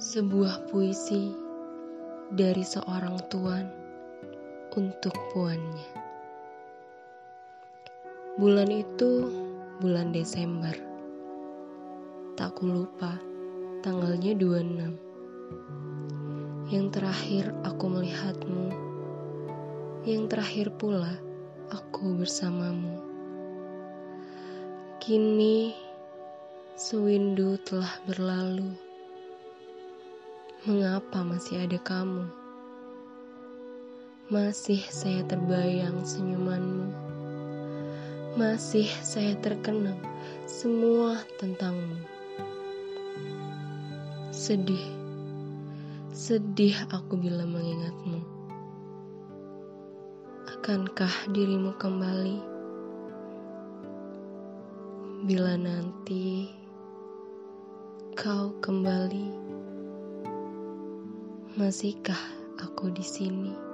Sebuah puisi dari seorang tuan untuk puannya. Bulan itu bulan Desember. Tak lupa tanggalnya 26. Yang terakhir aku melihatmu. Yang terakhir pula aku bersamamu. Kini sewindu telah berlalu. Mengapa masih ada kamu? Masih saya terbayang senyumanmu. Masih saya terkenang semua tentangmu. Sedih, sedih aku bila mengingatmu. Akankah dirimu kembali? Bila nanti kau kembali, masihkah aku di sini?